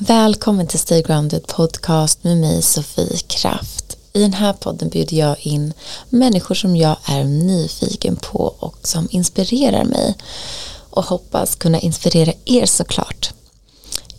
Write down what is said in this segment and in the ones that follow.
Välkommen till Stay Grounded podcast med mig Sofie Kraft. I den här podden bjuder jag in människor som jag är nyfiken på och som inspirerar mig och hoppas kunna inspirera er såklart.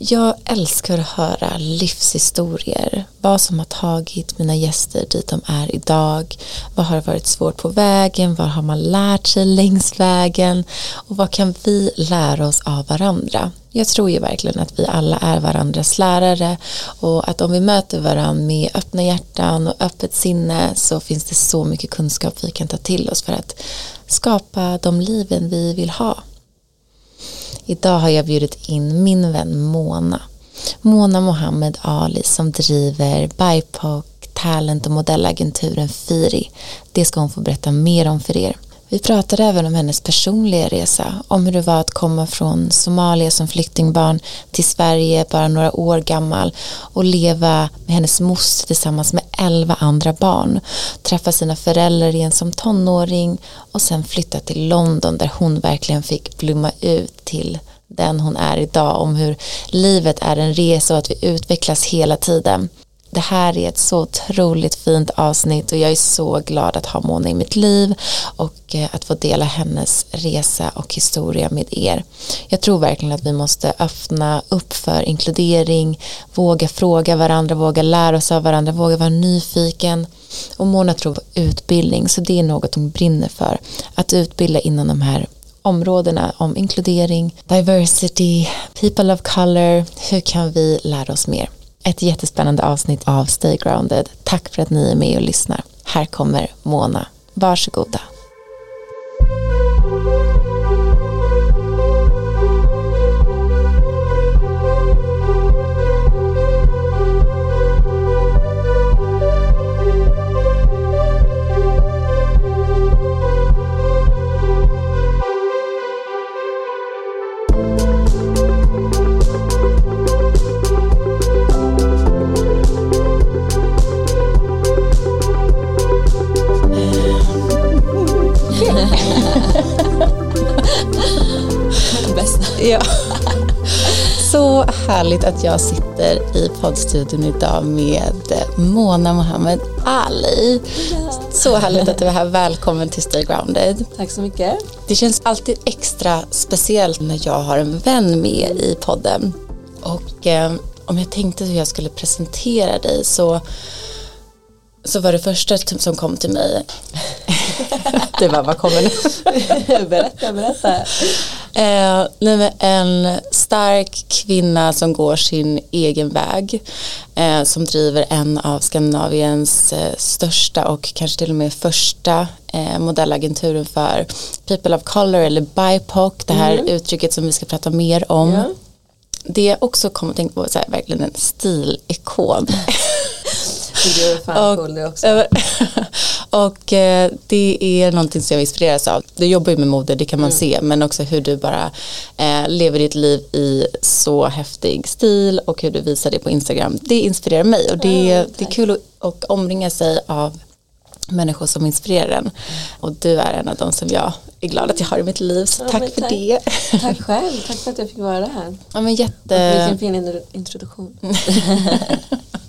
Jag älskar att höra livshistorier, vad som har tagit mina gäster dit de är idag, vad har varit svårt på vägen, vad har man lärt sig längs vägen? Och vad kan vi lära oss av varandra. Jag tror ju verkligen att vi alla är varandras lärare. Och att om vi möter varandra med öppna hjärtan och öppet sinne så finns det så mycket kunskap vi kan ta till oss för att skapa de liven vi vill ha. Idag har jag bjudit in min vän Mona. Mona Mohammed Ali som driver BIPOC talent och modellagenturen Firi. Det ska hon få berätta mer om för er. Vi pratade även om hennes personliga resa, om hur det var att komma från Somalia som flyktingbarn till Sverige bara några år gammal och leva med hennes moster tillsammans med elva andra barn, träffa sina föräldrar igen som tonåring och sen flytta till London där hon verkligen fick blomma ut till den hon är idag, om hur livet är en resa och att vi utvecklas hela tiden det här är ett så otroligt fint avsnitt och jag är så glad att ha Mona i mitt liv och eh, att få dela hennes resa och historia med er. Jag tror verkligen att vi måste öppna upp för inkludering, våga fråga varandra, våga lära oss av varandra, våga vara nyfiken och Mona tror på utbildning så det är något hon brinner för. Att utbilda inom de här områdena om inkludering, diversity, people of color, hur kan vi lära oss mer? Ett jättespännande avsnitt av Stay Grounded. Tack för att ni är med och lyssnar. Här kommer Mona. Varsågoda. Ja. Så härligt att jag sitter i poddstudion idag med Mona Mohammed Ali. Ja. Så härligt att du är här. Välkommen till Stay Grounded. Tack så mycket. Det känns alltid extra speciellt när jag har en vän med i podden. Och eh, om jag tänkte hur jag skulle presentera dig så så var det första som kom till mig det var vad kommer nu? berätta, berätta. Eh, nej, en stark kvinna som går sin egen väg eh, som driver en av Skandinaviens eh, största och kanske till och med första eh, modellagenturen för people of color eller BIPOC det här mm. uttrycket som vi ska prata mer om ja. det jag också kommer att tänka på är verkligen en stilikon Du är fan cool du också. och eh, det är någonting som jag inspireras av. Du jobbar ju med mode, det kan man mm. se, men också hur du bara eh, lever ditt liv i så häftig stil och hur du visar det på Instagram. Det inspirerar mig och det, mm, det är kul att och omringa sig av människor som inspirerar en. Och du är en av dem som jag är glad att jag har i mitt liv. Så ja, tack för tack. det. Tack själv, tack för att jag fick vara här. Ja, men jätte... vilken fin introduktion.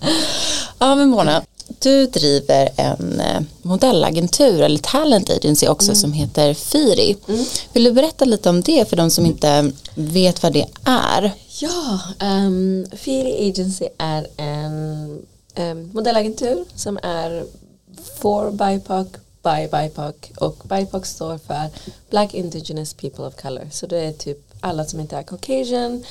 ja men Mona, du driver en eh, modellagentur eller talent agency också mm. som heter Firi. Mm. Vill du berätta lite om det för de som inte vet vad det är? Ja, um, Firi Agency är en um, modellagentur som är for BIPOC, by BIPOC och BIPOC står för Black Indigenous People of Color. Så det är typ alla som inte är Caucasian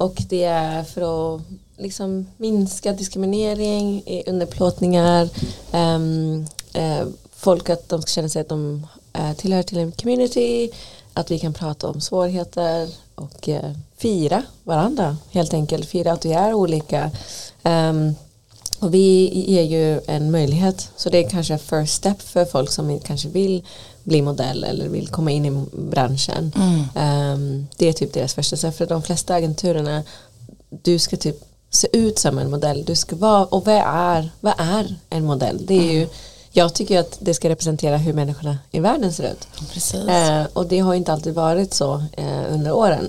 och det är för att liksom minska diskriminering, underplåtningar, um, uh, folk att de ska känna sig att de uh, tillhör till en community, att vi kan prata om svårigheter och uh, fira varandra helt enkelt, fira att vi är olika. Um, och vi ger ju en möjlighet, så det är kanske first step för folk som kanske vill bli modell eller vill komma in i branschen. Mm. Um, det är typ deras första för de flesta agenturerna du ska typ se ut som en modell, du ska vara, och vad är, vad är en modell? Det är ju, jag tycker att det ska representera hur människorna i världen ser ut. Eh, och det har inte alltid varit så eh, under åren.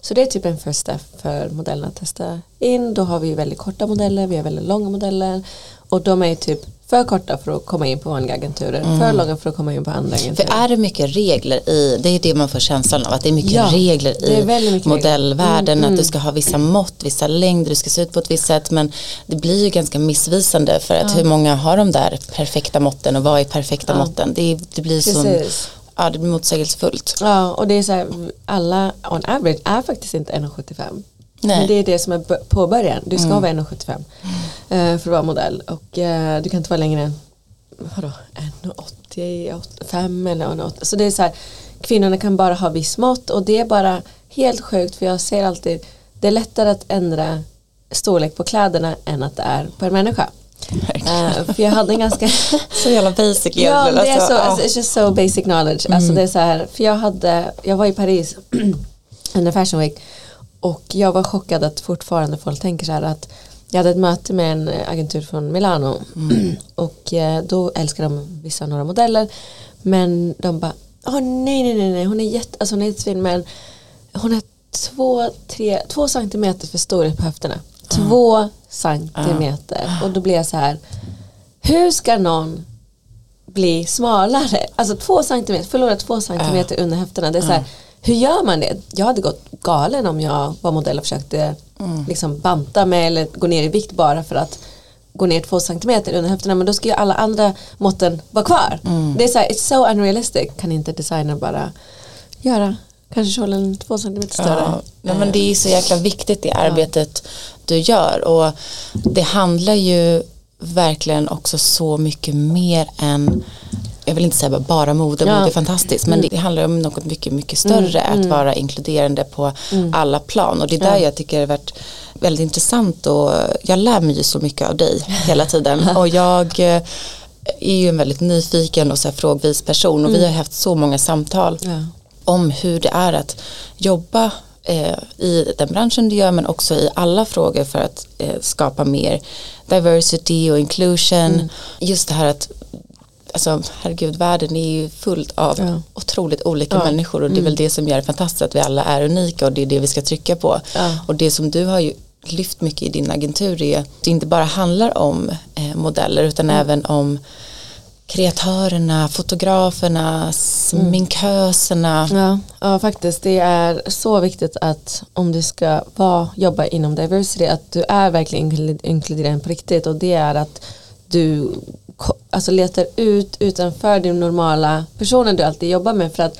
Så det är typ en first step för modellerna att testa in. Då har vi väldigt korta modeller, vi har väldigt långa modeller och de är typ för korta för att komma in på vanliga agenturer, mm. för långa för att komma in på andra agenturer. För är det mycket regler i, det är det man får känslan av, att det är mycket ja, regler i mycket modellvärlden, mm, att du mm. ska ha vissa mått, vissa längder, du ska se ut på ett visst sätt, men det blir ju ganska missvisande för att ja. hur många har de där perfekta måtten och vad är perfekta ja. måtten? Det, det blir så ja, det blir motsägelsefullt. Ja, och det är så här, alla on average är faktiskt inte 1,75. Nej. Men det är det som är påbörjan. Du ska mm. vara 1,75 mm. för att vara modell och uh, du kan inte vara längre än 1,85 eller 1,80. Så det är så här, kvinnorna kan bara ha viss mått och det är bara helt sjukt för jag ser alltid det är lättare att ändra storlek på kläderna än att det är på en människa. Uh, för jag hade en ganska Så jävla basic Ja det är alltså, så, oh. it's just so basic knowledge. Alltså, mm. Alltså det är så här, för jag hade, jag var i Paris under Fashion Week och jag var chockad att fortfarande folk tänker så här att jag hade ett möte med en agentur från Milano. Mm. och eh, då älskar de vissa några modeller. Men de bara oh, nej nej nej nej hon är jätte alltså hon är jättefin men hon är två, tre, två centimeter för stor på höfterna. Mm. två centimeter. Mm. och då blir jag så här hur ska någon bli smalare? Alltså två centimeter förlora två centimeter under höfterna. Det är så här hur gör man det? Jag hade gått galen om jag var modell och försökte mm. liksom banta mig eller gå ner i vikt bara för att gå ner två centimeter under höfterna men då ska ju alla andra måtten vara kvar. Mm. Det är så här, it's so unrealistic. Kan inte designer bara göra kanske kjolen två centimeter större. Ja, men det är så jäkla viktigt det arbetet ja. du gör och det handlar ju verkligen också så mycket mer än jag vill inte säga bara mode, ja. mode är fantastiskt men mm. det handlar om något mycket mycket större mm. att mm. vara inkluderande på mm. alla plan och det är där ja. jag tycker det har varit väldigt intressant och jag lär mig ju så mycket av dig hela tiden och jag eh, är ju en väldigt nyfiken och så här frågvis person och vi mm. har haft så många samtal ja. om hur det är att jobba eh, i den branschen du gör men också i alla frågor för att eh, skapa mer diversity och inclusion. Mm. Just det här att alltså herregud världen är ju fullt av ja. otroligt olika ja. människor och det är mm. väl det som gör det fantastiskt att vi alla är unika och det är det vi ska trycka på. Ja. Och det som du har ju lyft mycket i din agentur är att det inte bara handlar om eh, modeller utan mm. även om kreatörerna, fotograferna, sminköserna. Ja, ja, faktiskt. Det är så viktigt att om du ska vara, jobba inom diversity att du är verkligen inkluderad på riktigt och det är att du alltså letar ut utanför den normala personen du alltid jobbar med. För att,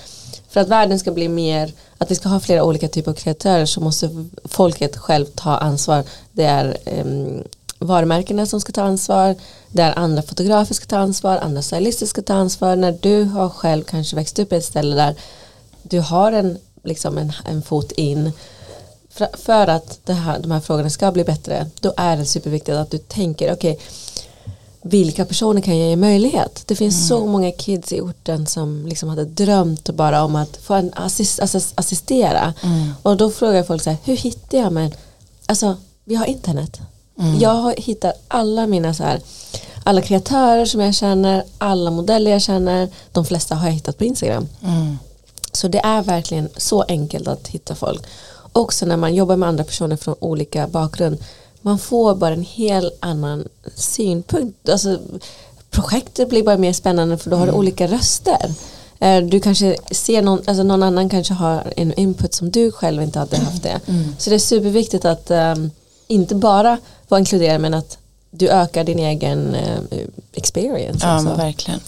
för att världen ska bli mer att vi ska ha flera olika typer av kreatörer så måste folket själv ta ansvar. Det är um, varumärkena som ska ta ansvar det är andra fotografer ska ta ansvar andra stylister ska ta ansvar. När du har själv kanske växt upp i ett ställe där du har en, liksom en, en fot in för, för att det här, de här frågorna ska bli bättre då är det superviktigt att du tänker okej okay, vilka personer kan jag ge möjlighet? Det finns mm. så många kids i orten som liksom hade drömt bara om att få en assist, assist, assistera. Mm. Och då frågar folk så här, hur hittar jag men Alltså, vi har internet. Mm. Jag hittar alla mina så här, alla kreatörer som jag känner, alla modeller jag känner, de flesta har jag hittat på Instagram. Mm. Så det är verkligen så enkelt att hitta folk. Också när man jobbar med andra personer från olika bakgrund man får bara en helt annan synpunkt. Alltså, projektet blir bara mer spännande för då har du mm. olika röster. Eh, du kanske ser någon, alltså någon annan kanske har en input som du själv inte hade haft det. Mm. Så det är superviktigt att um, inte bara vara inkluderad men att du ökar din egen uh, experience. Ja men verkligen.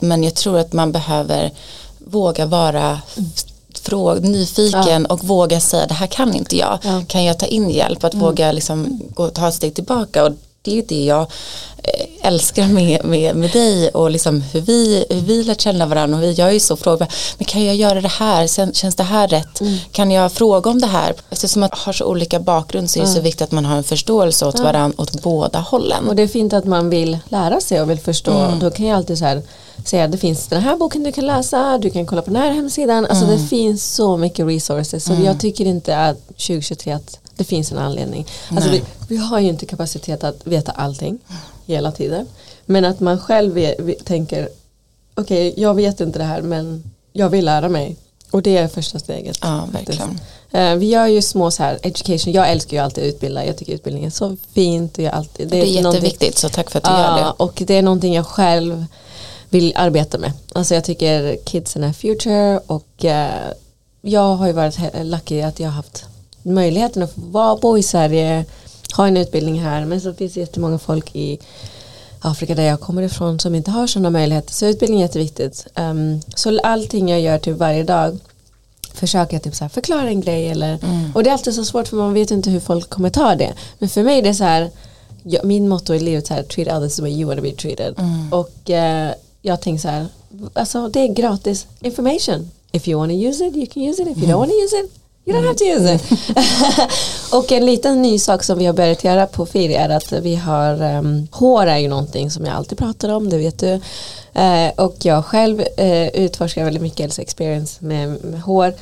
Men jag tror att man behöver våga vara fråg, nyfiken ja. och våga säga det här kan inte jag. Ja. Kan jag ta in hjälp? Att mm. våga liksom gå, ta ett steg tillbaka och det är det jag eh, älskar med, med, med dig och liksom hur vi, hur vi lär känna varandra och vi, jag är ju så fråga, men kan jag göra det här, känns det här rätt, mm. kan jag fråga om det här, eftersom man har så olika bakgrund så är det mm. så viktigt att man har en förståelse åt varandra åt båda hållen. Och det är fint att man vill lära sig och vill förstå, mm. då kan jag alltid så här säga det finns den här boken du kan läsa, du kan kolla på den här hemsidan. Alltså mm. det finns så mycket resources. Så mm. jag tycker inte att 2023 att det finns en anledning. Alltså vi, vi, har ju inte kapacitet att veta allting hela tiden. Men att man själv vet, tänker okej okay, jag vet inte det här men jag vill lära mig. Och det är första steget. Ja, verkligen. Eh, Vi gör ju små så här education, jag älskar ju alltid att utbilda, jag tycker utbildning är så fint och jag alltid, Det är någonting- jätteviktigt så tack för att du gör Ja, det. och det är någonting jag själv vill arbeta med. Alltså jag tycker kidsen är future och eh, jag har ju varit lucky att jag har haft möjligheten att vara, bo i Sverige, ha en utbildning här men så finns det jättemånga folk i Afrika där jag kommer ifrån som inte har sådana möjligheter. Så utbildning är jätteviktigt. Um, så allting jag gör typ varje dag försöker jag typ så förklara en grej eller Mm. och det är alltid så svårt för man vet inte hur folk kommer ta det. Men för mig är det så här jag, min motto i livet är treat others the way you want to be treated. Mm. Och eh, jag tänker så här, alltså det är gratis information. If you want to use it, you can use it. If you don't want to use it, you don't have to use it. och en liten ny sak som vi har börjat göra på Firi är att vi har, um, hår är ju någonting som jag alltid pratar om, det vet du. Eh, och jag själv eh, utforskar väldigt mycket Elsa experience med, med hår.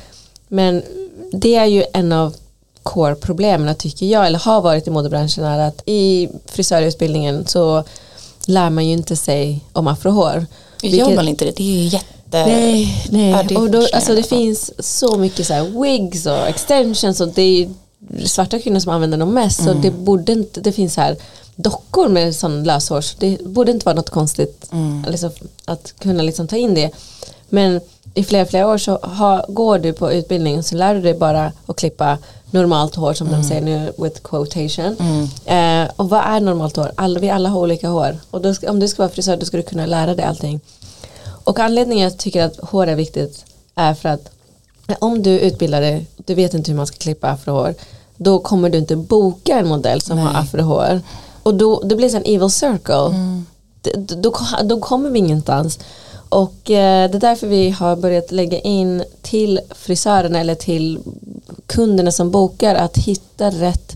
Men det är ju en av core-problemen tycker jag, eller har varit i modebranschen är att i frisörutbildningen så lär man ju inte sig om afrohår. Gör man inte det? Det är ju jätte... Nej, nej. Är och då, alltså det finns så mycket så wigs och extensions och det är svarta kvinnor som använder dem mest så Mm. det borde inte, det finns så här dockor med sån löshår så det borde inte vara något konstigt Mm. liksom, att kunna liksom ta in det. Men i flera, flera år så har, går du på utbildning och så lär du dig bara att klippa normalt hår som de säger nu with quotation. Mm. Eh, och vad är normalt hår? Alla, vi alla har olika hår. Och ska, om du ska vara frisör då ska du kunna lära dig allting. Och anledningen jag tycker att hår är viktigt är för att om du utbildar dig, du vet inte hur man ska klippa afrohår, då kommer du inte boka en modell som har Nej. afrohår. Och då, det blir en evil circle. D- d- Då, då kommer vi ingenstans. Och eh, det är därför vi har börjat lägga in till frisörerna eller till kunderna som bokar att hitta rätt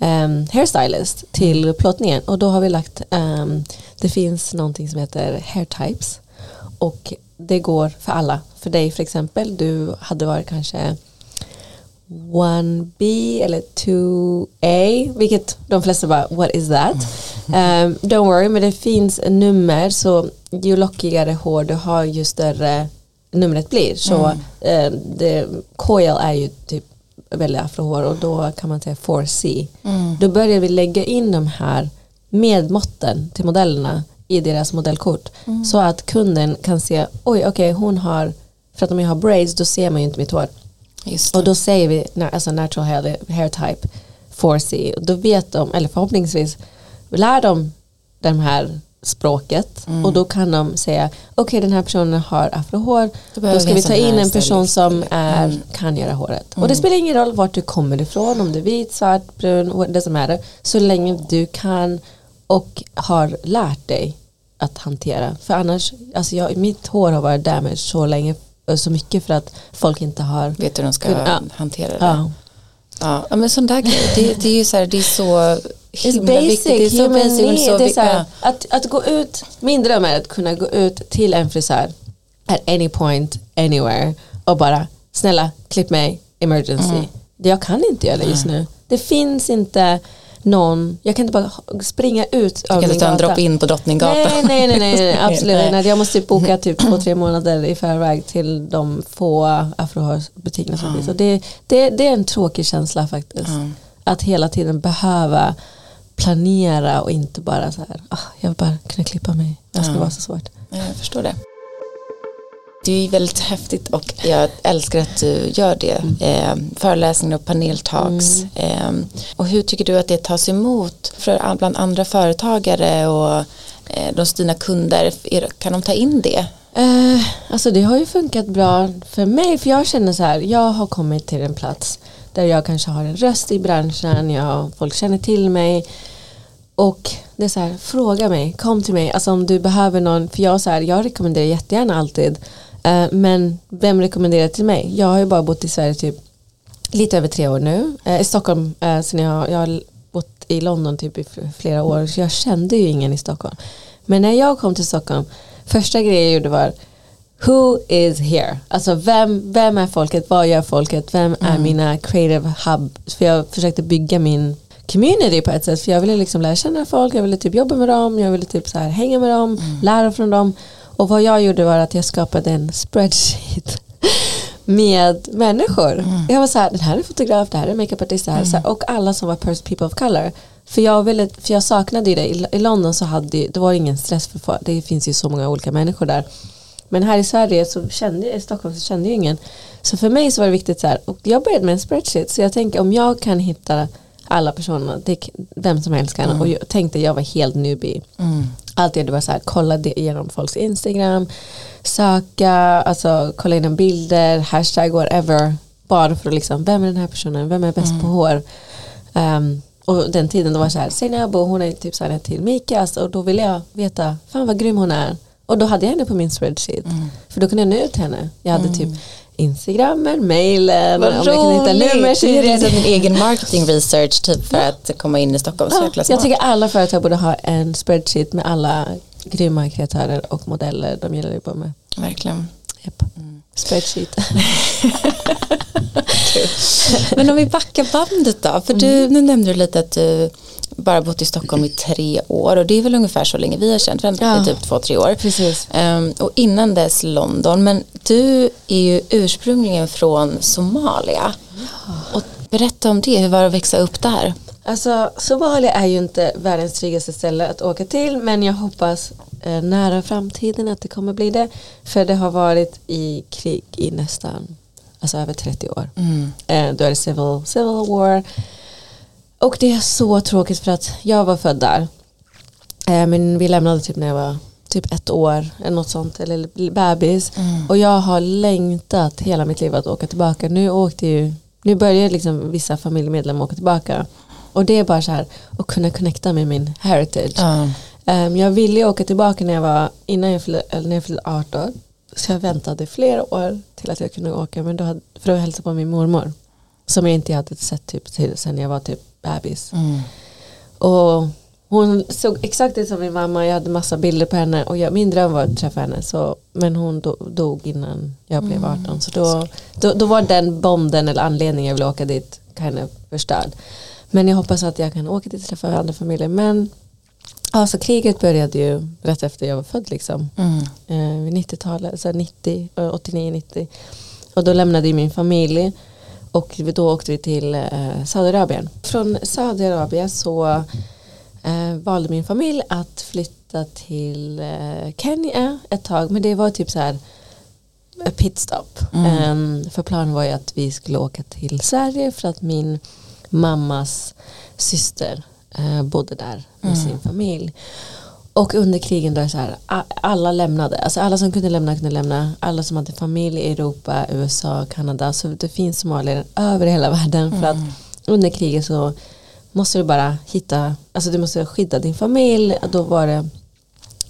um, hairstylist till plåtningen. Och då har vi lagt, ehm, det finns någonting som heter hair types. Och det går för alla. För dig för exempel, du hade varit kanske 1B eller 2A, vilket de flesta bara, what is that? Um, don't worry, men det finns nummer så ju lockigare hår du har ju större numret blir. Så eh, det, coil är ju typ väldigt afrohår och då kan man säga 4C. Mm. Då börjar vi lägga in de här medmåtten till modellerna i deras modellkort. Så att kunden kan se, oj okej hon har, för att om jag har braids då ser man ju inte mitt hår. Och då säger vi alltså natural hair, hair type 4C. Och Då vet de, eller förhoppningsvis lär de den här språket Mm. och då kan de säga okej den här personen har afrohår då, behöver ska vi ta in en person som är, Mm. kan göra håret. Och det spelar ingen roll vart du kommer ifrån om du är vit, svart, brun, det som är det så länge du kan och har lärt dig att hantera. För annars, alltså jag, mitt hår har varit damaged så länge så mycket för att folk inte har Vet hur de ska Ja. hantera det. Ja. Ja, men sån där grej, det, det är ju så här, det är så It's himla basic, viktigt. Det är så basic. need. så det är vi- så här, ja. att, att gå ut, min dröm är att kunna gå ut till en frisör at any point, anywhere och bara snälla klipp mig, emergency. Mm. Det jag kan inte göra det just nu. Det finns inte någon, jag kan inte bara springa ut Du kan inte ta en drop in på Drottninggatan. Nej, nej, nej, nej, absolut Nej. Jag måste boka typ två, tre månader i förväg till de få afrohårsbutikerna som finns. Och det, det, det är en tråkig känsla faktiskt. Att hela tiden behöva planera och inte bara så här, ah, jag vill bara kunna klippa mig. Det ska vara så svårt. Ja, Jag förstår det. Det är väldigt häftigt och jag älskar att du gör det. Eh, föreläsningar och paneltalks. Eh, och hur tycker du att det tas emot för, bland andra företagare och eh, de dina kunder? Kan de ta in det? Eh, alltså det har ju funkat bra för mig för jag känner så här, jag har kommit till en plats där jag kanske har en röst i branschen, jag, folk känner till mig och det är så här, fråga mig, kom till mig, alltså om du behöver någon, för jag, så här, jag rekommenderar jättegärna alltid, men vem rekommenderar till mig? Jag har ju bara bott i Sverige typ lite över tre år nu, eh, i Stockholm, eh, sen jag, jag har bott i London typ i flera år, så jag kände ju ingen i Stockholm. Men när jag kom till Stockholm, första grejen jag gjorde var Who is here? Alltså vem, vem är folket? Vad gör folket? Vem är mina creative hub? För jag försökte bygga min community på ett sätt. För jag ville liksom lära känna folk, jag ville typ jobba med dem, jag ville typ så här hänga med dem, lära från dem. Och vad jag gjorde var att jag skapade en spreadsheet med människor. Jag var så här, den här är fotograf, det här är makeupartist, det här, så här, och alla som var people of color. För jag, ville, för jag saknade ju det, I, i London så hade det var ingen stress för det finns ju så många olika människor där. Men här i Sverige så kände i Stockholm så kände jag ingen. Så för mig så var det viktigt så här, och jag började med en spreadsheet, så jag tänker om jag kan hitta alla personer, det, vem som helst kan, och jag tänkte jag var helt newbie. Mm. Allt jag gjorde var så här, kolla igenom folks Instagram, söka, alltså kolla igenom bilder, hashtag whatever. Bara för att liksom, vem är den här personen, vem är bäst på hår? Ehm, och den tiden då var så här, Seinabo hon är typ signad till Mikas och då ville jag veta, fan vad grym hon är. Och då hade jag henne på min spreadsheet. För då kunde jag nå ut henne. Jag hade typ Instagrammen, mailen, Vad om jag kunde hitta nummer. så din egen marketing research typ för att komma in i Stockholm. Ja, jag smart. tycker alla företag borde ha en spreadsheet med alla grymma kreatörer och modeller de gillar att jobba med. Verkligen. Yep. Spreadsheet. Men om vi backar bandet då. För du, nu nämnde du lite att du bara bott i Stockholm i tre år och det är väl ungefär så länge vi har känt varandra, Ja. typ två, tre år. Precis. Ehm, och innan dess London, men du är ju ursprungligen från Somalia. Och berätta om det, hur var det att växa upp där? Alltså Somalia är ju inte världens tryggaste ställe att åka till men jag hoppas eh, nära framtiden att det kommer bli det. För det har varit i krig i nästan alltså över 30 år. Eh, då är det civil, civil war. Och det är så tråkigt för att jag var född där. Eh, men vi lämnade typ när jag var typ ett år eller något sånt eller bebis. Och jag har längtat hela mitt liv att åka tillbaka. Nu åkte ju, nu börjar liksom vissa familjemedlemmar åka tillbaka. Och det är bara så här att kunna connecta med min heritage. Ja. Ehm, jag ville åka tillbaka när jag var, innan jag fyllde, när jag fyllde 18. Så jag väntade flera år till att jag kunde åka men då hade, för att hälsa på min mormor. Som jag inte hade sett typ till sen jag var typ bebis. Mm. Och hon såg exakt ut som min mamma, jag hade massa bilder på henne och jag, min dröm var att träffa henne. Så, men hon do, dog innan jag blev 18. Så då, då, då var den bonden eller anledningen jag ville åka dit kind of förstörd. Men jag hoppas att jag kan åka dit och träffa andra familjer. Men alltså, kriget började ju rätt efter jag var född liksom. Mm. Eh, vid 90-talet, så 90, eh, 89-90. Och då lämnade min familj och då åkte vi till eh, Saudiarabien. Från Saudiarabien så eh, valde min familj att flytta till eh, Kenya ett tag men det var typ så här pitstop. Eh, för planen var ju att vi skulle åka till Sverige för att min mammas syster eh, bodde där med sin familj. Och under krigen då är så här, alla lämnade, alltså alla som kunde lämna kunde lämna, alla som hade familj i Europa, USA, Kanada, så det finns somalier över hela världen för att under kriget så måste du bara hitta, alltså du måste skydda din familj, då var det,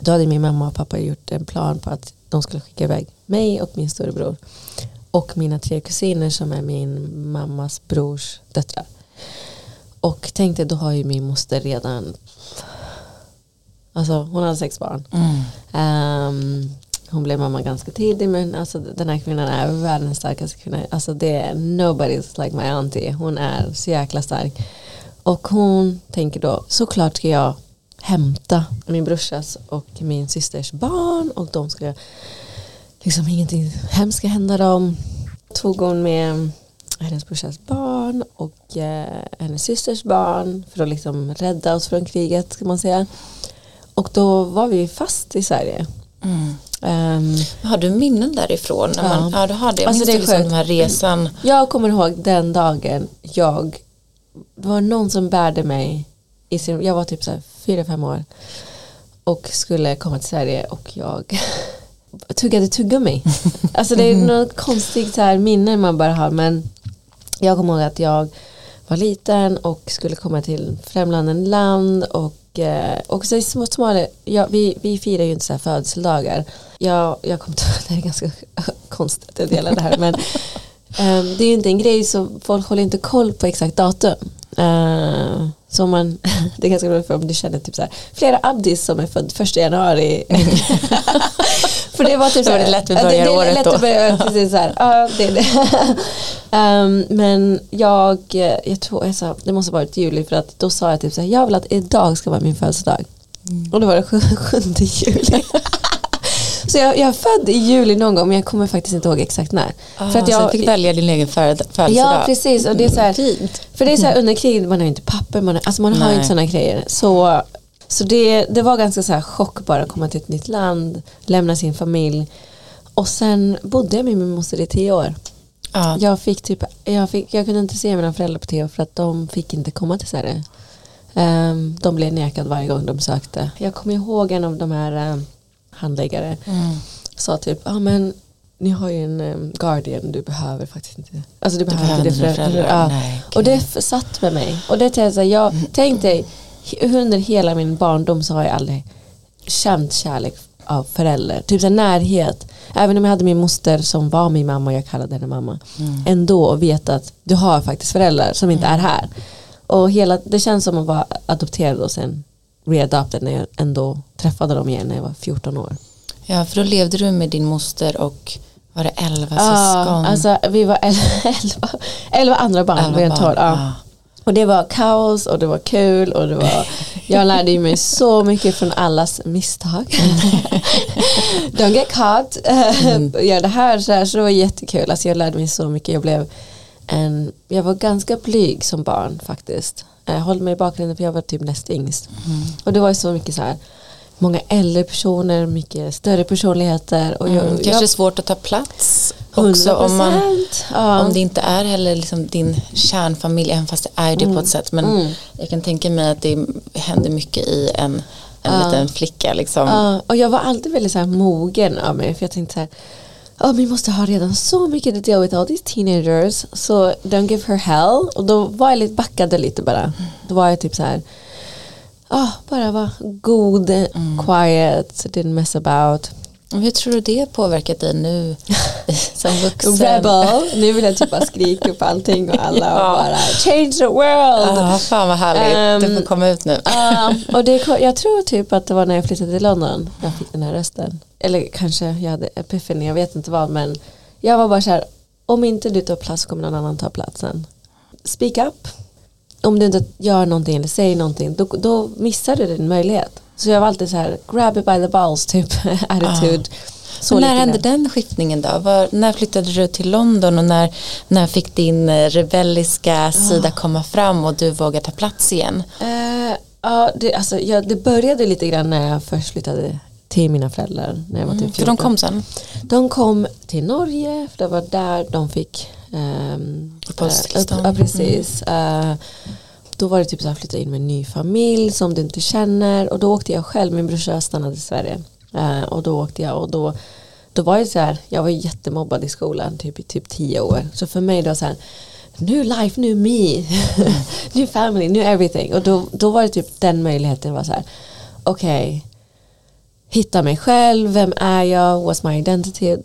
då hade min mamma och pappa gjort en plan på att de skulle skicka iväg mig och min storebror och mina tre kusiner som är min mammas brors döttrar. Och tänkte då har ju min moster redan Alltså hon hade sex barn. Mm. Ehm, hon blev mamma ganska tidigt men alltså, den här kvinnan är världens starkaste kvinna. Alltså det är nobody's like my auntie. Hon är så jäkla stark. Och hon tänker då såklart ska jag hämta min brorsas och min systers barn och de ska liksom ingenting hemskt ska hända dem. Tog hon med hennes brorsas barn och eh, hennes systers barn för att liksom rädda oss från kriget ska man säga. Och då var vi fast i Sverige. Mm. Ehm, Har du minnen därifrån? När Ja. Man, ja, du har det. Jag Alltså, minns det är liksom den här resan. jag kommer ihåg den dagen jag det var någon som bärde mig i sin, jag var typ så fyra, fem år och skulle komma till Sverige och jag tuggade tuggummi. Alltså det är något konstigt så här minne man bara har men jag kommer ihåg att jag var liten och skulle komma till främmande land och eh, och så i små Somalia, ja, vi, vi firar ju inte så här födelsedagar. Jag, jag kom till, det är ganska konstigt att jag delar det här men det är ju inte en grej så folk håller inte koll på exakt datum. Uh, så man, det är ganska bra för om du känner typ så här, flera Abdis som är född första januari. för det var typ var det så här- lätt vi ja, det- det året lätt då. att börja, precis så här. Ja, det är det. Ehm, men jag, eh, jag tror jag sa, det måste varit juli för att då sa jag typ så här, jag vill att idag ska vara min födelsedag. Och då var det 7 juli. Så jag, jag är född i juli någon gång men jag kommer faktiskt inte ihåg exakt när. Ah, för att jag, så du fick välja din egen föd- födelsedag? Ja precis och det är så här, Fint. för det är så här under kriget, man har ju inte papper, man, har, alltså man har Nej. inte sådana grejer. Så, så det, det var ganska så här chock bara att komma till ett nytt land, lämna sin familj. Och sen bodde jag med min moster i tio år. Ja. Jag, fick typ, jag, fick, jag kunde inte se mina föräldrar på tv för att de fick inte komma till Sverige. Ehm, de blev nekade varje gång de sökte. Jag kommer ihåg en av de här um, handläggare Mm. sa typ, ja men ni har ju en um, guardian, du behöver faktiskt inte. Alltså du, Du behöver inte det för- föräldrar. ja. Nej, Och det satt med mig. Och det tänkte jag, jag tänkte he- under hela min barndom så har jag aldrig känt kärlek av föräldrar. Typ så närhet. Även om jag hade min moster som var min mamma och jag kallade henne mamma. Mm. Ändå att veta att du har faktiskt föräldrar som inte är här. Och hela, det känns som att vara adopterad och sen readopted när jag ändå träffade dem igen när jag var 14 år. Ja, för då levde du med din moster och var det elva Ja, syskon? alltså vi var elva, elva andra barn. Elva vi är barn, tolv, ja. ja. Och det var kaos och det var kul och det var Jag lärde mig så mycket från allas misstag. Don't get caught. Mm. Gör det här så, här så det var jättekul. Alltså jag lärde mig så mycket. Jag blev en, jag var ganska blyg som barn faktiskt. Jag höll mig i bakgrunden för jag var typ näst yngst. Mm. Och det var ju så mycket så här många äldre personer, mycket större personligheter. Och jag, Mm, kanske jag, svårt att ta plats också 100%. om, man, ja. om det inte är heller liksom din kärnfamilj, även fast det är det på ett sätt. Men Mm. jag kan tänka mig att det händer mycket i en, en Ja. liten flicka. Liksom. Ja, och jag var alltid väldigt så här mogen av mig för jag tänkte så här Oh, vi måste ha redan så mycket to deal with all these teenagers så don't give her hell. Och då var jag lite backade lite bara. Då var jag typ så här ah, bara var god, quiet, didn't mess about Hur tror du det påverkat dig nu som vuxen? rebel, nu vill jag typ bara skrika på allting och alla och bara change the world Ja, fan vad härligt. Ehm, du får komma ut nu. Ja, och det, jag tror typ att det var när jag flyttade till London jag fick den här rösten. Eller kanske jag hade epiphany, jag vet inte vad men jag var bara så här, om inte du tar plats kommer någon annan ta platsen. Speak up. Om du inte gör någonting eller säger någonting då, då missar du din möjlighet. Så jag var alltid så här, grab it by the balls typ attitude. Så Så när hände grann. den skiftningen då? Var, när flyttade du till London och när, när fick din eh, rebelliska sida komma fram och du vågade ta plats igen? Eh, ja, det, alltså, jag, det började lite grann när jag först flyttade till mina föräldrar. När jag var typ Mm, För de 14. kom sen? De kom till Norge, för det var där de fick um, Uppehållstillstånd. ja, precis. Eh, då var det typ så att flytta in med en ny familj som du inte känner. Och då åkte jag själv, min brorsa stannade i Sverige. Eh, och då åkte jag. Och då då var jag så här, jag var jättemobbad i skolan typ i typ tio år. Så för mig då så här new life, new me, new family, new everything. Och då, då var det typ den möjligheten var så här okej hitta mig själv, vem är jag, what's my identity?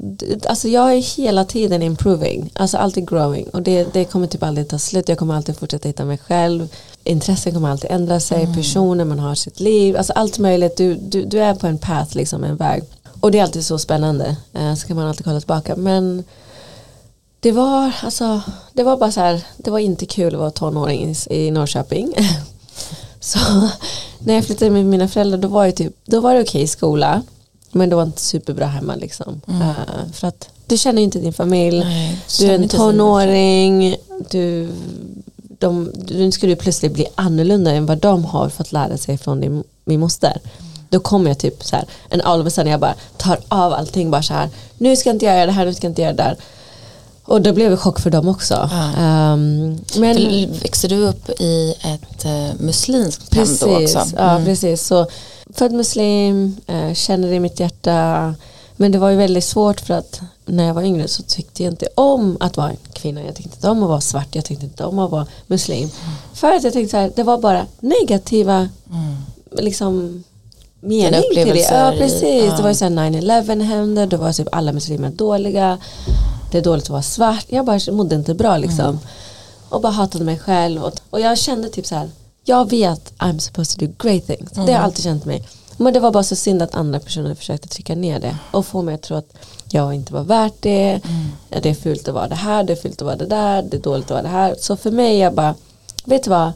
Alltså jag är hela tiden improving, alltså alltid growing. Och det, det kommer typ aldrig ta slut, jag kommer alltid fortsätta hitta mig själv. Intressen kommer alltid ändra sig, personer man har sitt liv, alltså allt möjligt, du, du, du är på en path, liksom en väg. Och det är alltid så spännande, eh, så kan man alltid kolla tillbaka. Men det var, alltså, det var bara så här, det var inte kul att vara tonåring i Norrköping. Så när jag flyttade med mina föräldrar då var, det typ, då var det okej i skola. Men det var inte superbra hemma liksom. Eh, för att du känner ju inte din familj. Nej, du är en tonåring. Du, de, nu ska du plötsligt bli annorlunda än vad de har fått lära sig från din, min moster. Då kommer jag typ så här, en all of a sudden jag bara tar av allting bara så här. Nu ska jag inte göra det här, nu ska jag inte göra det där. Och då blev det chock för dem också. Ja. Ehm, men För du upp i ett uh, muslimskt hem då också? ja, Mm. precis. Så född muslim, eh, känner det i mitt hjärta. Men det var ju väldigt svårt för att när jag var yngre så tyckte jag inte om att vara en kvinna. Jag tyckte inte om att vara svart, jag tyckte inte om att vara muslim. För att jag tänkte så här, det var bara negativa Mm. liksom mening till det. Ja i- precis, ja. det var ju så här 9-11 hände, det var typ alla muslimer dåliga. Det är dåligt att vara svart. Jag bara mådde inte bra liksom. Mm. Och bara hatade mig själv. Och, och jag kände typ så här. Jag vet I'm supposed to do great things. Det har Mm. jag alltid känt mig. Men det var bara så synd att andra personer försökte trycka ner det. Och få mig att tro att jag inte var värt det. Mm. Det är fult att vara det här, det är fult att vara det där, det är dåligt att vara det här. Så för mig jag bara, vet du vad?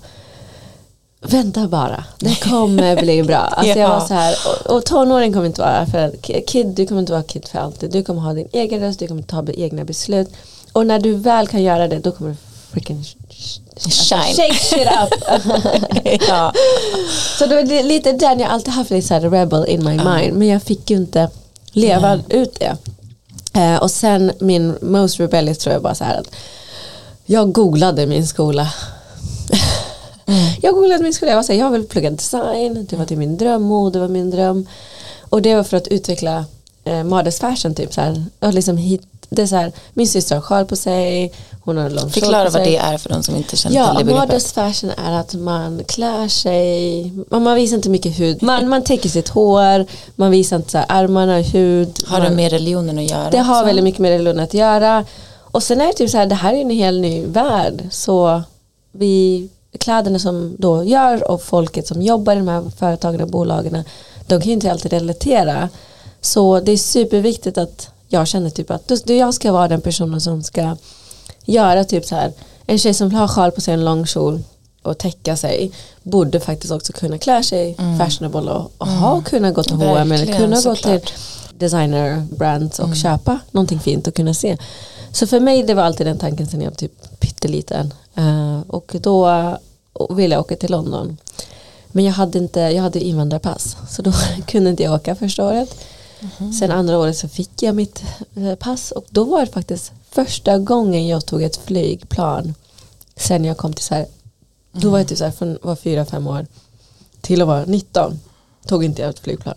Vänta bara, det kommer bli bra. Alltså jag Ja. var så här, och, och tonåring kommer inte vara för kid, du kommer inte vara kid för alltid. Du kommer ha din egen röst, du kommer ta egna beslut. Och när du väl kan göra det, då kommer du freaking sh- sh- Shine. Alltså, shake shit up. ja. så det var lite den jag alltid haft lite så rebel in my mind. Men jag fick ju inte leva ut det. Eh, och sen min most rebellious tror jag bara så här att jag googlade min skola. Jag googlade min skola, jag var så här, jag vill plugga design, det var till min dröm, mode var min dröm. Och det var för att utveckla eh, modest fashion typ så här. Och liksom hit, det är så här, min syster har sjal på sig, hon har lång Förklara vad det är för de som inte känner Ja, till det begreppet. modest fashion är att man klär sig, man, man visar inte mycket hud, man, man täcker sitt hår, man visar inte så här, armarna, hud. Har man, det med religionen att göra? det har också? väldigt mycket med religion att göra. Och sen är det typ så här, det här är en helt ny värld. Så vi, kläderna som då gör och folket som jobbar i de här företagen och bolagen, de kan ju inte alltid relatera. Så det är superviktigt att jag känner typ att då jag ska vara den personen som ska göra typ så här, en tjej som har sjal på sig en lång kjol och täcka sig borde faktiskt också kunna klä sig fashionable och, och ha kunnat gå till H&M eller kunna gå till designer brands och köpa någonting fint och kunna se. Så för mig det var alltid den tanken sen jag var typ pytteliten. Uh, och då ville jag åka till London. Men jag hade inte, jag hade invandrarpass så då kunde inte jag åka första året. Sen andra året så fick jag mitt eh, pass och då var det faktiskt första gången jag tog ett flygplan sen jag kom till Sverige. Då var jag typ så här från var fyra, fem år till att vara 19 tog inte jag ett flygplan.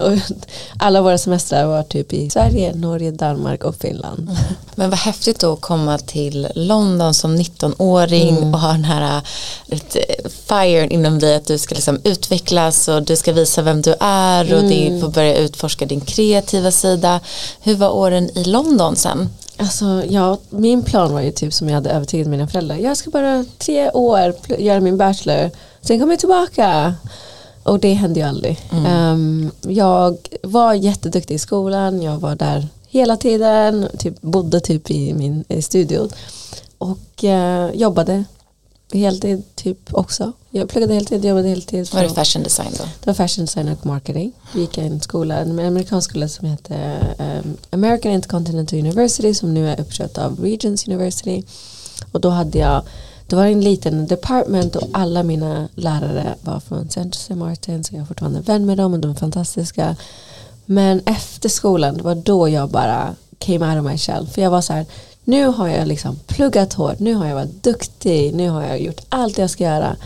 Och alla våra semestrar var typ i Sverige, Norge, Danmark och Finland. Men vad häftigt då att komma till London som 19-åring Mm. och ha den här äh, fire inom dig att du ska liksom utvecklas och du ska visa vem du är och Mm. det får börja utforska din kreativa sida. Hur var åren i London sen? Alltså, ja, min plan var ju typ som jag hade övertygat mina föräldrar. Jag ska bara tre år göra min bachelor. Sen kommer jag tillbaka. Och det hände ju aldrig. Ehm, jag var jätteduktig i skolan. Jag var där hela tiden. Typ, bodde typ i min i studio. Och eh, jobbade heltid typ också. Jag pluggade heltid, jobbade heltid. Var det fashion design då? det var fashion design och marketing. Vi gick i en skola, en amerikansk skola som heter um, American Intercontinental University som nu är uppköpt av Regents University. Och då hade jag, det var en liten department och alla mina lärare var från St. Martin så jag är fortfarande vän med dem och de är fantastiska. Men efter skolan, det var då jag bara came out of my shell. För jag var så här, nu har jag liksom pluggat hårt, nu har jag varit duktig, nu har jag gjort allt jag ska göra.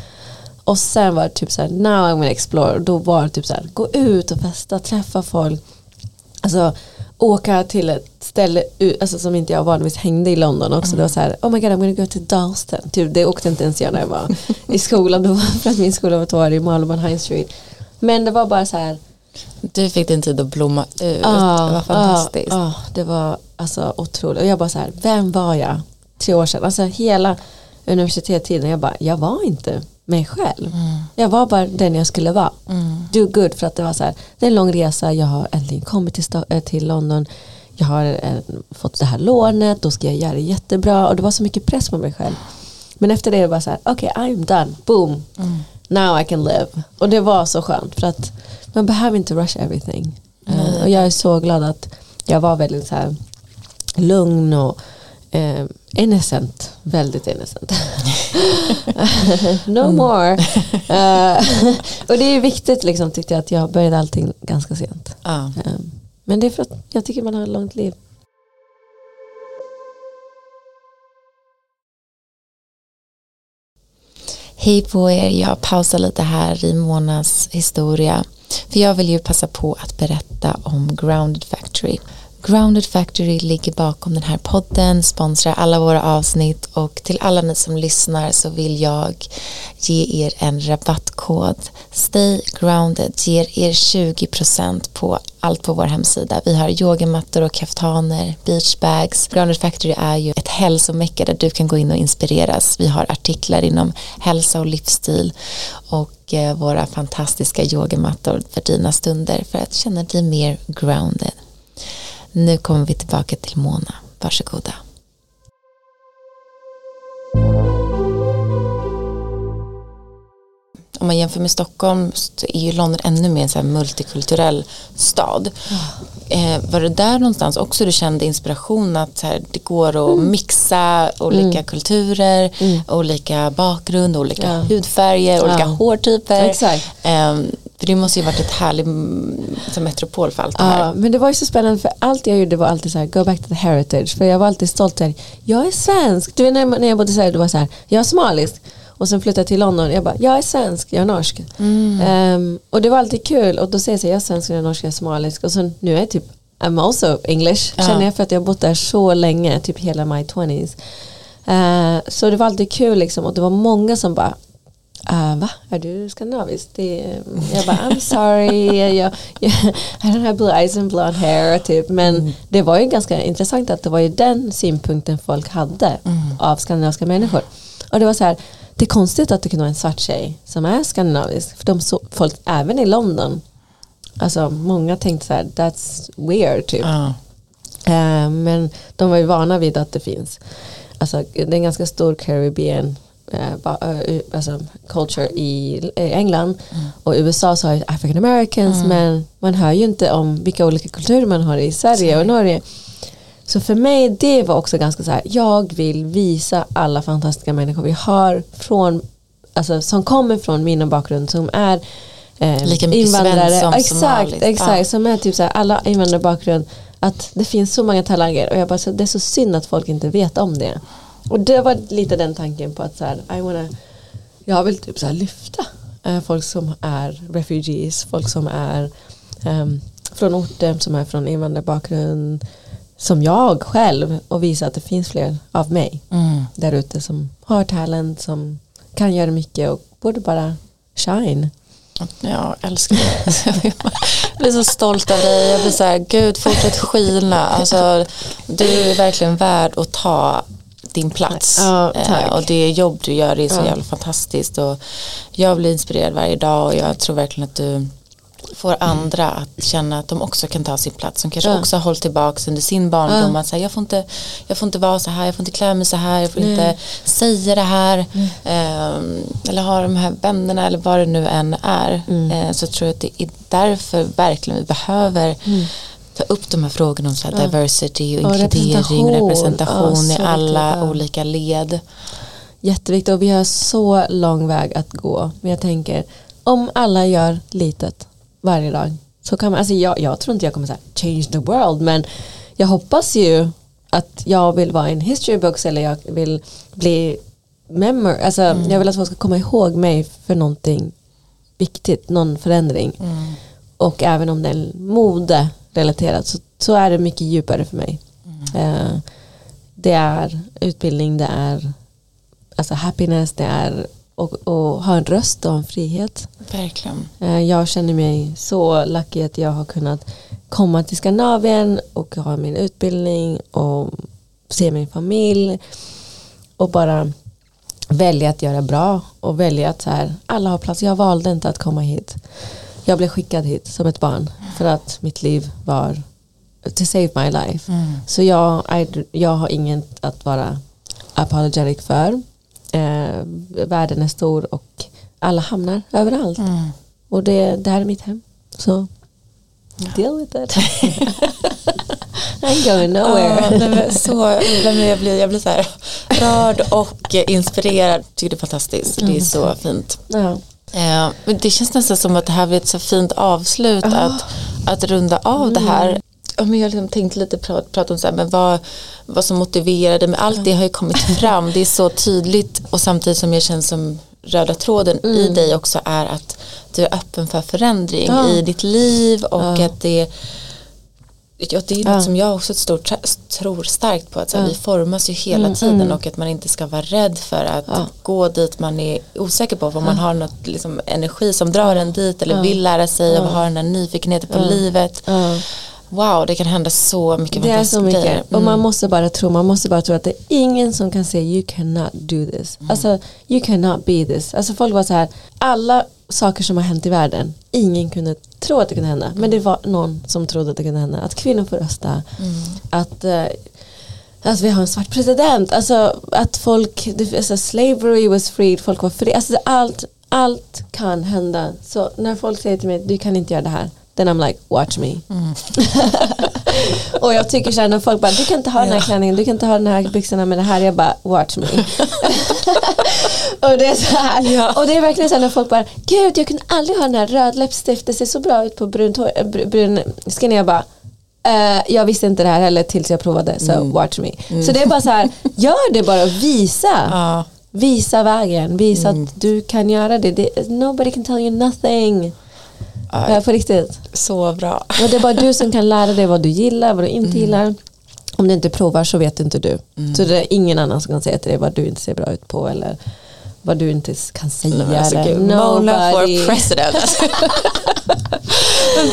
Och sen var det typ så här, now I'm gonna explore. Och Då var det typ så här, gå ut och festa, träffa folk. Alltså åka till ett ställe alltså, som inte jag vanligtvis hängde i London också. Det var så här, oh my god I'm gonna go to Dalston. Typ, det åkte inte ens jag när jag var i skolan. Det var för att min skola var två i Marylebone High Street. Men det var bara så här, Du fick din tid att blomma ut. det Ah, var fantastiskt. ah, ah, det var alltså otroligt. Och jag bara så här, vem var jag tre år sedan? Alltså hela universitetstiden, jag bara, jag var inte mig själv. Jag var bara den jag skulle vara. Do good för att det var så här, det är en lång resa, jag har äntligen kommit till, eh, till London. Jag har eh, fått det här lånet, då ska jag göra det jättebra. Och det var så mycket press på mig själv. Men efter det var det så här, okej I'm done, boom. Now I can live. Och det var så skönt för att man behöver inte rush everything. Eh, och jag är så glad att jag var väldigt så här lugn och eh, innocent. Väldigt innocent. no more. Eh, och det är viktigt liksom tyckte jag att jag började allting ganska sent. Ja. Eh, men det är för att jag tycker man har ett långt liv. Hej på er, jag pausar lite här i Monas historia. För jag vill ju passa på att berätta om Grounded Factory. Grounded Factory ligger bakom den här podden, sponsrar alla våra avsnitt och till alla ni som lyssnar så vill jag ge er en rabattkod. Stay Grounded ger er 20% på allt på vår hemsida. Vi har yogamattor och kaftaner, beachbags. Grounded Factory är ju ett hälsomecka där du kan gå in och inspireras. Vi har artiklar inom hälsa och livsstil och eh, våra fantastiska yogamattor för dina stunder för att känna dig mer grounded. Nu kommer vi tillbaka till Mona. Varsågoda. om man jämför med Stockholm så är ju London ännu mer en så multikulturell stad. Eh, var det där någonstans också du kände inspiration att här, det går att Mm. mixa olika kulturer, olika bakgrund, olika Ja. hudfärger, olika Ja. hårtyper. Exakt. Eh, för det måste ju varit ett härligt mm, som metropol för allt det här. Ja, men det var ju så spännande för allt jag gjorde var alltid så här, go back to the heritage. För jag var alltid stolt där, jag är svensk. Du vet när jag, när jag bodde i Sverige, det var så här, jag är somalisk. Och sen flyttade jag till London, jag bara, jag är svensk, jag är norsk. Ehm, och det var alltid kul och då säger jag så här, jag är svensk, jag är norsk, jag är somalisk. Och sen nu är jag typ, I'm also English, Ja. känner jag för att jag har bott där så länge, typ hela my 20s. Eh, så det var alltid kul liksom och det var många som bara Uh, va? Är du skandinavisk? Det, jag bara, I'm sorry, jag, jag, I don't have blue eyes and blonde hair. Typ. Men det var ju ganska intressant att det var ju den synpunkten folk hade av skandinaviska människor. Och det var så här, det är konstigt att det kunde vara en svart tjej som är skandinavisk. För de så, folk, även i London, alltså många tänkte så här, that's weird typ. Ja. Eh, men de var ju vana vid att det finns. Alltså, det är en ganska stor Caribbean alltså, culture i eh, England och i USA så har ju African Americans men man hör ju inte om vilka olika kulturer man har i Sverige och Norge. Så för mig det var också ganska så här, jag vill visa alla fantastiska människor vi har från, alltså, som kommer från min bakgrund som är eh, Lika mycket invandrare. som exakt, exakt, Ja. som är typ så här, alla invandrarbakgrund att det finns så många talanger och jag bara så, det är så synd att folk inte vet om det. Och det var lite den tanken på att så här, I wanna, jag vill typ så här lyfta eh, folk som är refugees, folk som är ehm, från orter som är från invandrarbakgrund som jag själv och visa att det finns fler av mig Mm. där ute som har talent, som kan göra mycket och borde bara shine. Jag älskar det. Jag blir så stolt över dig. Jag blir så här, gud fortsätt skina. Alltså, du är verkligen värd att ta din plats. Ja. Eh, och det jobb du gör är så Ja. jävla fantastiskt. Och jag blir inspirerad varje dag och jag tror verkligen att du får andra att känna att de också kan ta sin plats. Som kanske Ja. också har hållit tillbaka under sin barndom. Ja. Att säga, jag, får inte, jag får inte vara så här, jag får inte klä mig så här, jag får Nej. inte säga det här. Ehm, eller ha de här vännerna eller vad det nu än är. Mm. Eh, så tror jag att det är därför verkligen vi behöver ta upp de här frågorna om så Mm. Ja. diversity och Och inkludering och representation Ja, i alla viktigt, ja. olika led. Jätteviktigt och vi har så lång väg att gå. Men jag tänker om alla gör litet varje dag så kan man, alltså jag, jag tror inte jag kommer säga change the world men jag hoppas ju att jag vill vara en history books eller jag vill bli memor, alltså jag vill att folk ska komma ihåg mig för någonting viktigt, någon förändring. Mm. Och även om det är mode relaterat så, så är det mycket djupare för mig. Eh, det är utbildning, det är alltså happiness, det är att att ha en röst och en frihet. Verkligen. Eh, jag känner mig så lucky att jag har kunnat komma till Skandinavien och ha min utbildning och se min familj och bara välja att göra bra och välja att så här, alla har plats. Jag valde inte att komma hit. Jag blev skickad hit som ett barn för att mitt liv var to save my life. Mm. Så jag, I, jag har inget att vara apologetic för. Eh, världen är stor och alla hamnar överallt. Mm. Och det, det här är mitt hem. Så deal with it. I'm going Ja, nowhere. nej, men så, nej, jag, blir, jag blir så här rörd och inspirerad. Tycker det är fantastiskt. Det är så fint. ja. Eh, men det känns nästan som att det här blir ett så fint avslut Ah. att, att runda av det Mm. här. Ja, men jag har liksom tänkt lite prata, prata om så här, men vad, vad som motiverade, men allt det har ju kommit fram, det är så tydligt och samtidigt som jag känner som röda tråden i Mm. dig också är att du är öppen för förändring Ja. i ditt liv och Ja. att det Ja, det är Ja. något som jag också stort, tror starkt på att så här, Ja. vi formas ju hela Mm, tiden mm. och att man inte ska vara rädd för att Ja. gå dit man är osäker på vad man har något liksom, energi som drar en dit eller Ja. vill lära sig Ja. och har den här nyfikenheten på Ja. livet. Ja. Wow, det kan hända så mycket Det är så mycket. grejer. Och man Mm. måste bara tro, man måste bara tro att det är ingen som kan säga you cannot do this. Alltså you cannot be this. Alltså folk var så här, alla saker som har hänt i världen, ingen kunde tro att det kunde hända. Men det var någon som trodde att det kunde hända. Att kvinnor får rösta. Att, eh, att vi har en svart president. Alltså att folk, alltså, slavery was freed, folk var fria. Alltså allt, allt kan hända. Så när folk säger till mig du kan inte göra det här. Then I'm like watch me. Mm. och jag tycker så här när folk bara du kan inte ha den här klänningen, du kan inte ha den här byxorna med det här. Jag bara watch me. och det är så här. Ja. Och det är verkligen så här när folk bara gud jag kunde aldrig ha den här röd läppstift. Det ser så bra ut på brun, hår- br- brun skin. Jag bara eh, jag visste inte det här heller tills jag provade så Mm. watch me. Så det är bara så här, gör det bara visa. Ja. Visa vägen, visa Mm. att du kan göra det. det. Nobody can tell you nothing. Ja, Ja, på riktigt. Så bra. Och det är bara du som kan lära dig vad du gillar, vad du inte Mm. gillar. Om du inte provar så vet inte du. Så det är ingen annan som kan säga till dig vad du inte ser bra ut på eller vad du inte kan säga. Alltså, eller Mona for president.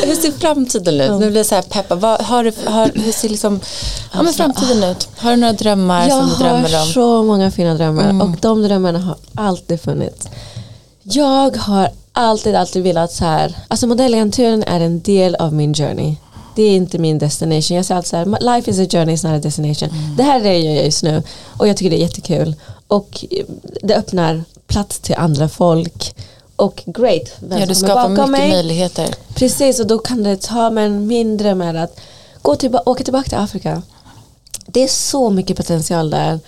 Hur ser framtiden ut? Nu blir jag så här peppa. Vad, har har, hur ser liksom, ja, men framtiden ut? Har du några drömmar Jag som du drömmer har om? så många fina drömmar Mm. och de drömmarna har alltid funnits. Jag har alltid, alltid velat så här, alltså modellagenturen är en del av min journey. Det är inte min destination. Jag säger alltid så här, life is a journey, it's not a destination. Mm. Det här är det jag just nu och jag tycker det är jättekul. Och eh, det öppnar plats till andra folk. Och great, vem Ja, du som skapar mycket mig. möjligheter. Precis, och då kan det ta mig min dröm är att gå tillba- åka tillbaka till Afrika. Det är så mycket potential där.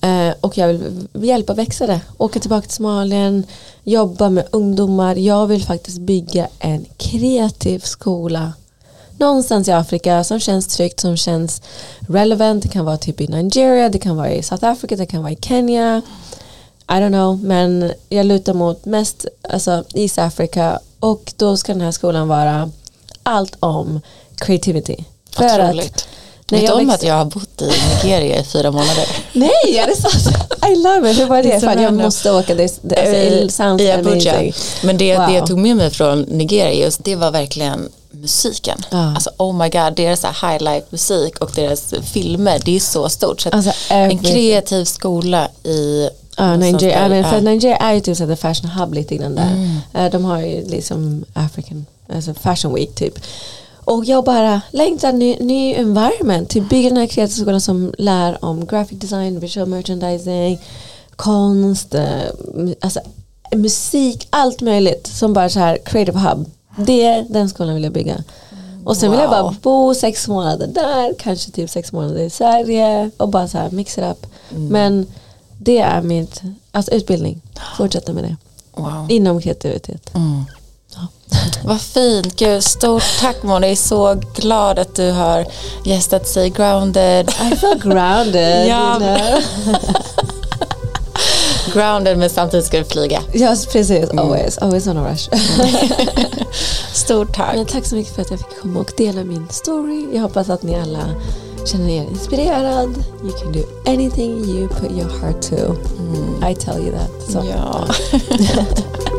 Eh, och jag vill hjälpa växa det. Åka tillbaka till Somalien, jobba med ungdomar. Jag vill faktiskt bygga en kreativ skola. Någonstans i Afrika som känns tryggt, som känns relevant. Det kan vara typ i Nigeria, det kan vara i South Africa, det kan vara i Kenya. I don't know, men jag lutar mot mest alltså, East Africa och då ska den här skolan vara allt om creativity. För att, Otroligt. när Vet du om att jag har bott i Nigeria i fyra månader? nej, är det sant? I love it, hur var Det det? Fan, jag måste åka, det, det, alltså, Eh, I Abuja. Men det, Wow. det jag tog med mig från Nigeria just, det var verkligen musiken. Ja. Alltså oh my god, deras highlight musik och deras filmer, det är så stort. Så Alltså, en kreativ skola i Ja, Nigeria, men för. Nigeria är ju typ så the fashion hub lite grann där. Mm. Eh, De har ju liksom African, alltså fashion week typ. Och jag bara längtar ny, ny environment till bygga den här kreativa skolan som lär om graphic design, visual merchandising, konst, eh, alltså musik, allt möjligt som bara så här creative hub. Det, den skolan vill jag bygga. Och sen vill jag Wow. bara bo sex månader där, kanske typ sex månader i Sverige och bara så här mix it up. Mm. Men det är mitt, alltså utbildning, fortsätta med det. Wow. Inom kreativitet. Mm. Vad fint, gud stort tack Mona, jag är så glad att du har gästat Say Grounded. I feel grounded. Ja. Grounded men samtidigt ska du flyga. Yes, precis. Mm. Always, always on a rush. Stort tack. Men tack så mycket för att jag fick komma och dela min story. Jag hoppas att ni alla känner er inspirerad. You can do anything you put your heart to. I tell you that. Så. Ja.